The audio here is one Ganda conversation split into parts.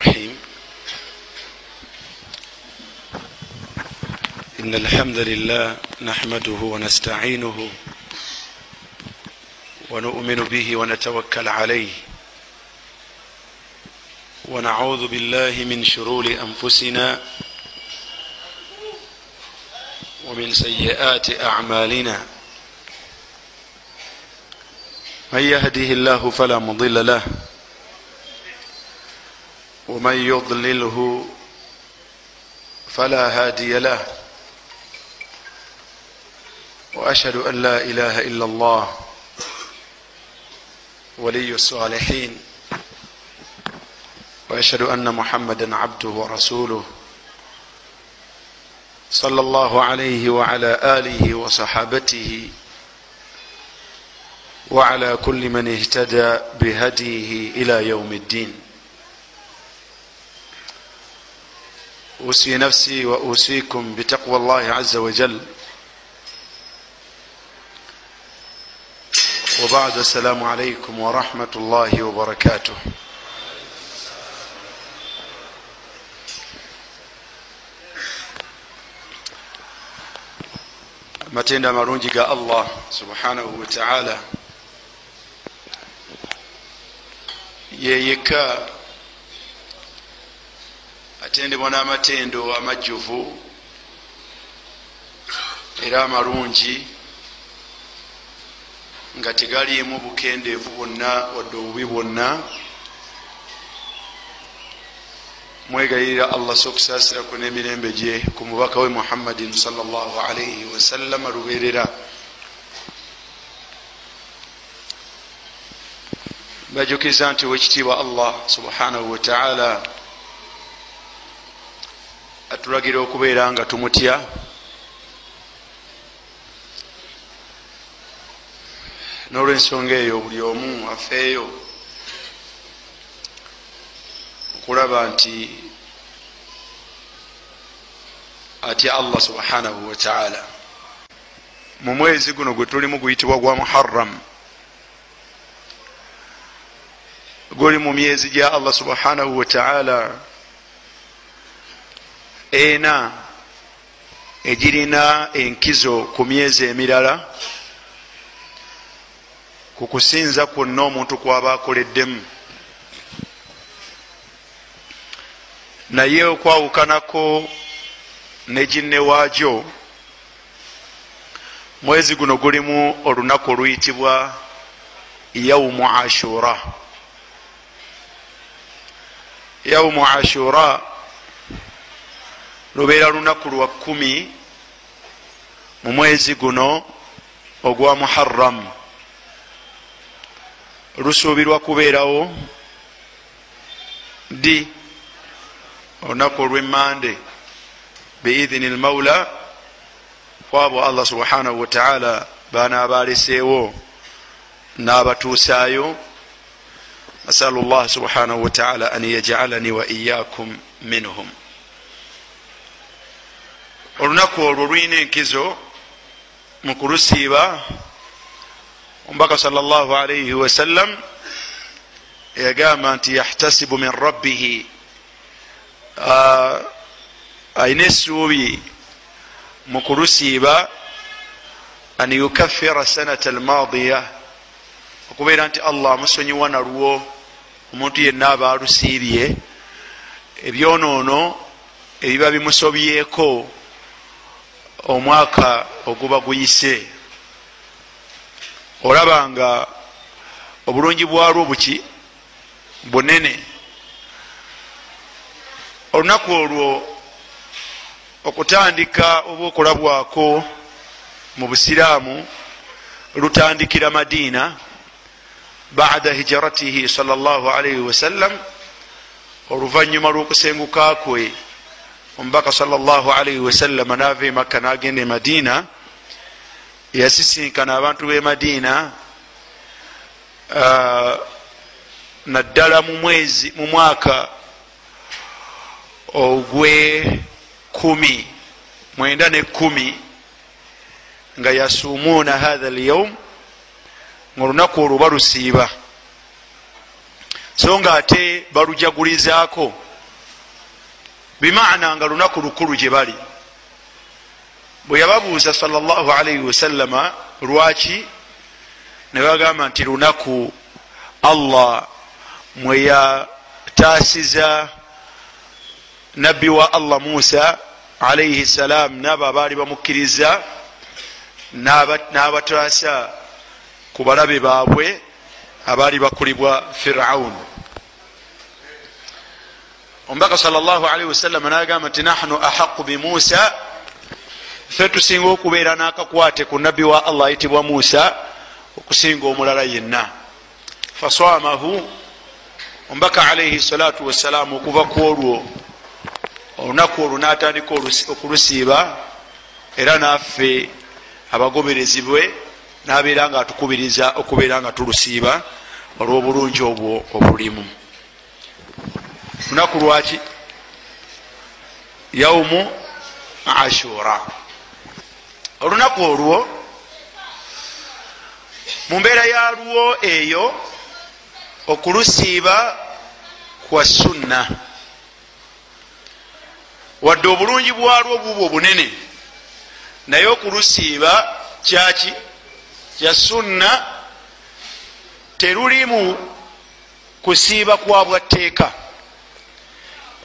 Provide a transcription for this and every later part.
الرحيم. إن الحمد لله نحمده ونستعينه ونؤمن به ونتوكل عليه. ونعوذ بالله من شرور أنفسنا ومن سيئات أعمالنا. من يهده الله فلا مضل له ومن يضلله فلا هادي له. واشهد ان لا اله الا الله ولي الصالحين. واشهد ان محمدا عبده ورسوله صلى الله عليه وعلى اله وصحابته وعلى كل من اهتدى بهديه الى يوم الدين. أوصي نفسي وأوصيكم بتقوى الله عز وجل. وبعد السلام عليكم ورحمة الله وبركاته. matenda amalungi ga allah subhanahu wataala yeyeka atendebwa n'amatendo amajjuvu era amalungi nga tegaliimu bukendeevu bwonna wadde obubi bwonna. Mwegayirira allah so okusaasiraku n'emirembe gye ku mubaka we muhammadin salllah alaihi wasallama lubeerera bajukiriza nti owekitiibwa allah subhanahu wataala atulagira okubeera nga tumutya. N'olwensonga eyo buli omu afeeyo okulaba nti atya allah subhanahu wataala mu mwezi guno gwe tulimu guyitibwa gwa muharam guli mu myezi gya allah subhanahu wataala ena egirina enkizo ku myezi emirala ku kusinza kwonna omuntu kwaba akoleddemu. Naye okwawukanako ne ginne waagyo mwezi guno gulimu olunaku oluyitibwa yaumu ashura. Yaumu ashura lubeera lunaku lwa kumi mu mwezi guno ogwa muharam lusuubirwa kubeerawo di olunaku olwemande biidhini lmaula kwabo allah subhanahu wataala baana baleseewo n'abatuusaayo. Asalu llah subhanahu wataala an yajalani wa iyakum minhum olunaku olwo lulina enkizo mu kulusiiba omubaka salllah alaihi wasallam yagamba nti yahtasibu min rabbihi. Ayina essuubi mu kulusiiba an yukaffira sanata almadiya okubeera nti allah amusonyiwa nalwo omuntu yenna aba alusiibye ebyonoono ebiba bimusobyeko omwaka oguba guyise. Olaba nga obulungi bwalwo buki? Bunene. Olunaku olwo okutandika oba okulabwako mu busiraamu lutandikira madiina bada hijratihi salllah alaihi wasallam oluvanyuma lw'okusenguka kwe omubaka salllah alaihi wasallama naava e makka nagenda e madiina yasisinkana abantu b'e madiina naddala mu mwezi mu mwaka ogwe kumi mwenda ne kumi nga yasumuuna hatha alyaum nga olunaku olwo balusiiba. So nga ate balujagulizaako bimaana nga lunaku lukulu gye bali. Bwe yababuuza salllahalaihi wasallama lwaki? Ne bagamba nti lunaku allah mweyataasiza nabbi wa allah musa alaihi salam naabo abaali bamukkiriza n'abataasa ku balabe baabwe abaali bakulibwa firaun omubaka salllahalaihi wasallama nagamba nti nahnu ahaqu bimusa fe tusinga okubeera n'akakwate ku nabbi wa allah ayitibwa musa okusinga omulala yenna. Faswamahu omubaka alaihi salatu wassalamu okuva ku olwo olunaku olwo natandika okulusiiba era naffe abagoberezi bwe nabeera nga atukubiriza okubeera nga tulusiiba olw'obulungi obwo obulimu lunaku lwaki? Yaumu ashura. Olunaku olwo mu mbeera yalwo eyo okulusiiba kwa sunna. Wadde obulungi bwalwo bubwo bunene naye okulusiiba kyaki? Kya sunna terulimu kusiiba kwa bwatteeka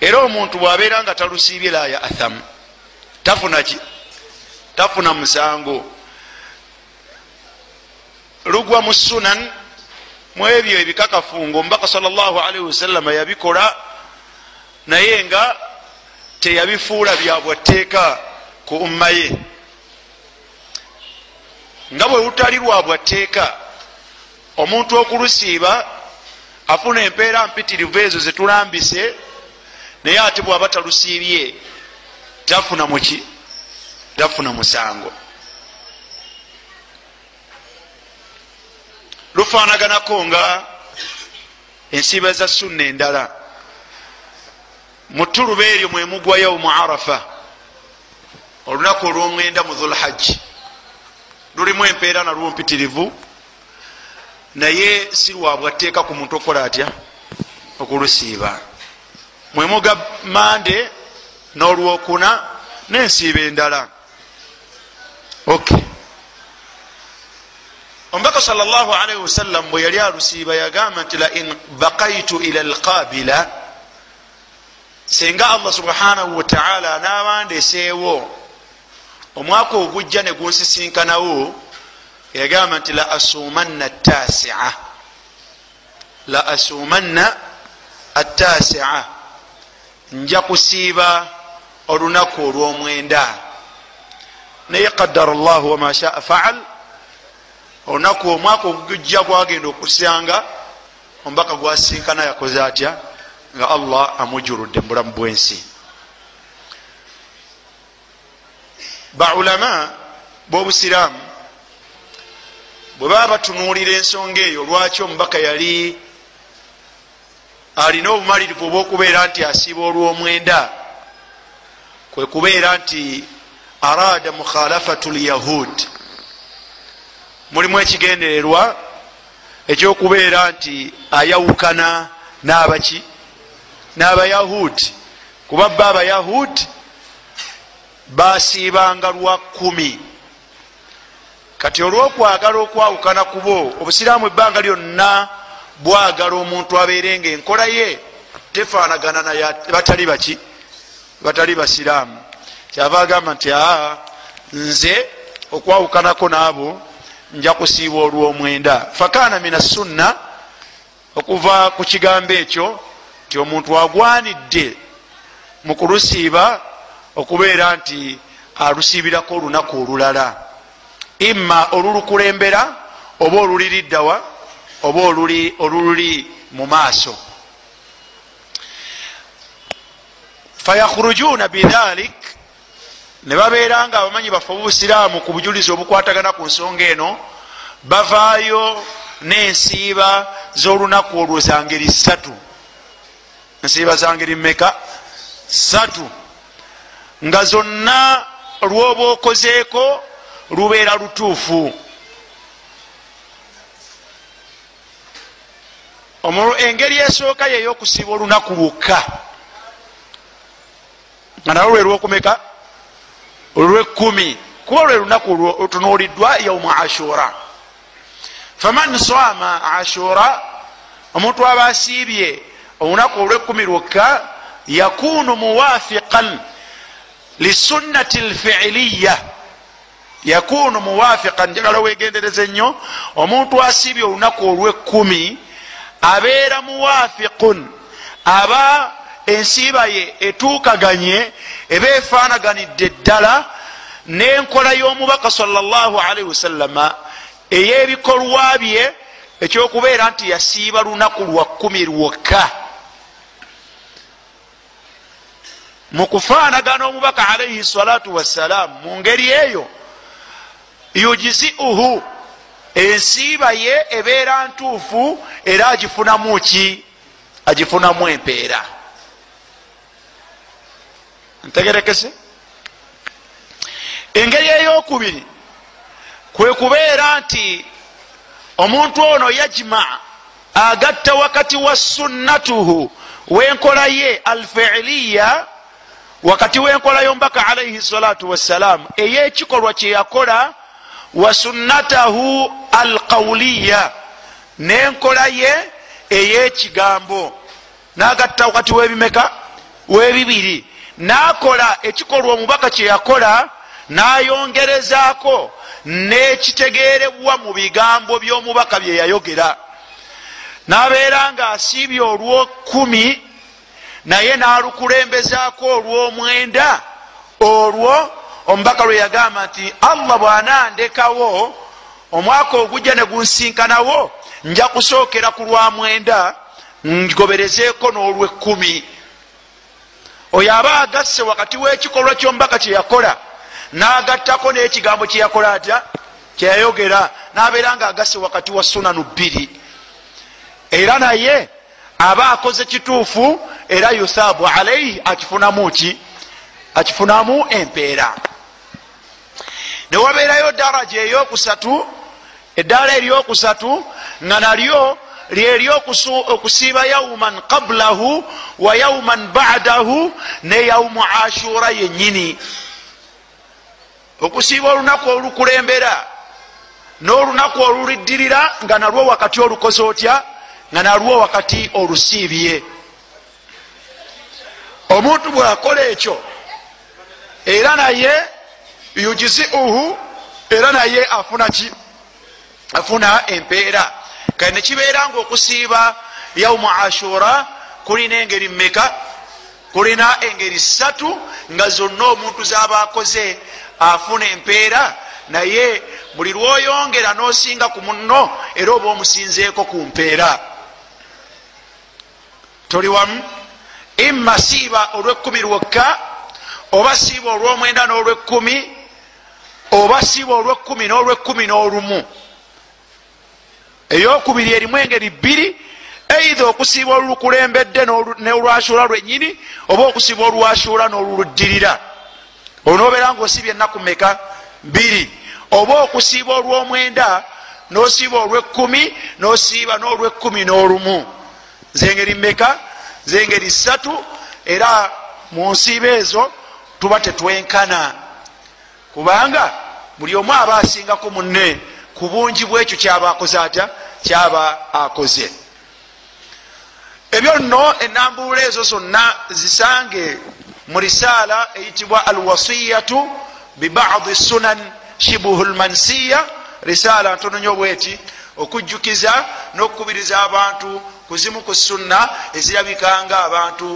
era omuntu bwabeera nga talusiibye la ya athamu tafuna ki? Tafuna musango. Lugwa mu sunan mu ebyo ebikakafu nga omubaka salllahalihi wasallama yabikola naye nga teyabifuula byabwatteeka ku umma ye. Nga bwe lutali lwabwatteeka omuntu okulusiiba afuna empeera mpitirivu ezo zetulambise naye ate bwaba talusiibye tafuna muki tafuna musango. Lufanaganako nga ensiiba za sunna endala. Mu ttuluba eryo mwemugwa yaumu arafa olunaku olwomwenda mu dhulhajji lulimu empeera nalwo mpitirivu naye si lwabwatteeka ku muntu okukola atya? Okulusiiba mwemuga mande n'olwokuna n'ensiiba endala. Ok. Omubaka sal llah alaihi wasallam bwe yali alusiiba yagamba nti lain bakaitu ila alqabila singa allah subhanahu wataala anabandeseewo omwaka ogujja ne gunsisinkanawo yagamba nti la asumanna tasia la asumanna atasia nja kusiiba olunaku olwomwenda. Naye qadara llahu wama shaa faal olunaku omwaka ogujja gwagenda okusanga omubaka gwasinkana yakoze atya? Nga allah amujurudde mubulamu bwensi. Baulama bobusiraamu bwe baba batunuulira ensonga eyo lwaki omubaka yali alina obumalirivu obwokubeera nti asiiba olwomwenda. Kwe kubeera nti arada mukhalafatu lyahud mulimu ekigendererwa ekyokubeera nti ayawukana n'abaki n'abayahudi kuba bba abayahudi basiibanga lwa kumi kati olwokwagala okwawukana kubo obusiraamu ebbanga lyonna bwagala omuntu abeere nga enkola ye tefaanagana naye batali baki batali basiraamu. Kyava agamba nti aa nze okwawukanako naabo nja kusiiba olwomwenda. Fakana min assunna okuva ku kigambo ekyo nti omuntu agwanidde mu kulusiiba okubeera nti alusiibirako olunaku olulala. Imma olulukulembera oba oluliriddawa oba olululi mu maaso. Fayakhurujuna bidhalik ne babeera nga abamanyi baffe obusiraamu ku bujulizi obukwatagana ku nsonga eno bavaayo n'ensiiba z'olunaku olwo zangeri satu ensiiba zangeri mmeka? Satu nga zonna lwoba okozeeko lubeera lutuufu engeri esooka yeyokusiiba olunaku lwokka. Nga nalwo lwe lwokumeka? Olwekumi kuba lwe lunaku lutunuuliddwa yaumu ashura. Faman sama ashura omuntu aba asiibye olunaku olwekumi lwokka yakunu muwafiqan lisunnati lfiiliya yakunu muwafiqan njagala wegendereza ennyo omuntu asiibye olunaku olwekumi abeera muwafiqun aba ensiiba ye etuukaganye eba efaanaganidde ddala n'enkola y'omubaka salllahalaihi wasallama ey'ebikolwa bye ekyokubeera nti yasiiba lunaku lwa kumi lwokka. Mu kufaanagana omubaka alaihi salatu wassalaamu mu ngeri eyo yujiziuhu ensiiba ye ebeera ntuufu era agifunamu ki? Agifunamu empeera. Ntegerekese. Engeri eyokubiri kwe kubeera nti omuntu ono yajma agatta wakati wa sunnatuhu wenkola ye alfiiliya wakati wenkola yombaka alaihi salatu wassalam eyekikolwa kyeyakola wa sunnatahu alqauliya nenkola ye eyekigambo. Nagatta wakati webimeka webibiri. Nakola ekikolwa omubaka kyeyakola nayongerezaako nekitegerebwa mu bigambo byomubaka byeyayogera nabeera nga asiibye olwokumi naye nalukulembezaako olwomwenda olwo omubaka lwe yagamba nti allah bwanandekawo omwaka ogujja negunsinkanawo nja kusookera ku lwamwenda ngoberezeeko n'olwekumi oyo aba agasse wakati w'ekikolwa kyomubaka kyeyakola nagattako n'ekigambo kyeyakola atya? Kyeyayogera nabeera nga agasse wakati wa sunanu bbiri. Era naye aba akoze kituufu era yuthabu alaihi akifunamu ki? Akifunamu empeera. Newabeerayo daraja eyokusatu eddaala eryokusatu nga nalyo lyeri okusiiba yauman qablahu wa yauman badahu ne yaumu ashura yenyini okusiiba olunaku olukulembera n'olunaku oluliddirira nga nalwo wakati olukoze otya? Nga nalwo wakati olusiibye. Omuntu bwakola ekyo era naye yujiziuhu era naye afuna ki afuna empeera. Kale nekibeera nga okusiiba yaumu ashura kulina engeri mmeka kulina engeri ssatu nga zonna omuntu zaba akoze afuna empeera naye buli lwoyongera nosinga ku muno era oba omusinzeeko ku mpeera. Toli wamu? Imma siiba olwekumi lwokka oba siiba olwomwenda n'olwekumi oba siiba olwekumi n'olwekumi n'olumu eyokubiri erimu engeri bbiri eitha okusiiba olulukulembedde nolwashuula lwenyini oba okusiiba olwashuula n'oluluddirira. Onobeera nga osiibye ennaku meka bbiri? Oba okusiiba olwomwenda nosiiba olwekumi nosiiba n'olwekumi n'olumu? Zengeri meka zengeri ssatu era mu nsiiba ezo tuba tetwenkana. Kubanga buli omu aba asingaku munne ku bungi bwekyo kyaba akoze atya? Kyaba akoze. Ebyo nno enambuula ezo zonna zisange mu risaala eyitibwa alwasiyatu bibadi sunan shibuhu lmansiya risaala ntono nyo bweti okujjukiza n'okukubiriza abantu kuzimu ku sunna ezirabikanga abantu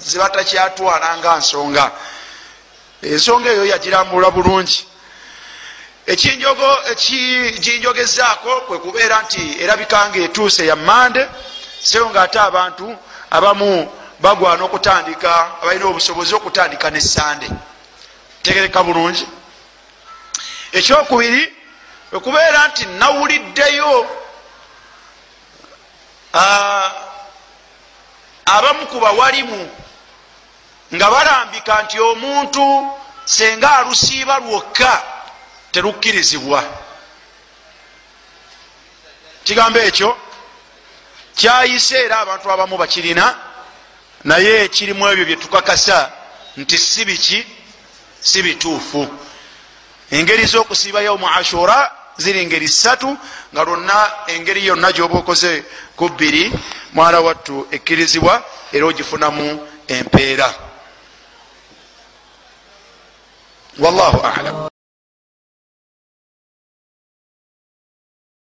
zibatakyatwalanga nsonga. Ensonga eyo yagirambula bulungi ekinjogo ekiginjogezaako kwe kubeera nti erabikanga etuuse yammande seyo nga ate abantu abamu bagwana okutandika abalina obusobozi okutandika nesande tegereka bulungi. Ekyokubiri ekubeera nti nawuliddeyo abamu ku bawalimu nga balambika nti omuntu senga alusiiba lwokka terukkirizibwa. Kigambo ekyo kyayise era abantu abamu bakirina naye kirimu ebyo byetukakasa nti si biki? Si bituufu. Engeri z'okusiiba yaumu ashura ziri ngeri ssatu nga lwonna engeri yonna gyoba okoze ku bbiri mwana wattu ekkirizibwa era ogifunamu empeera. Wallahu alam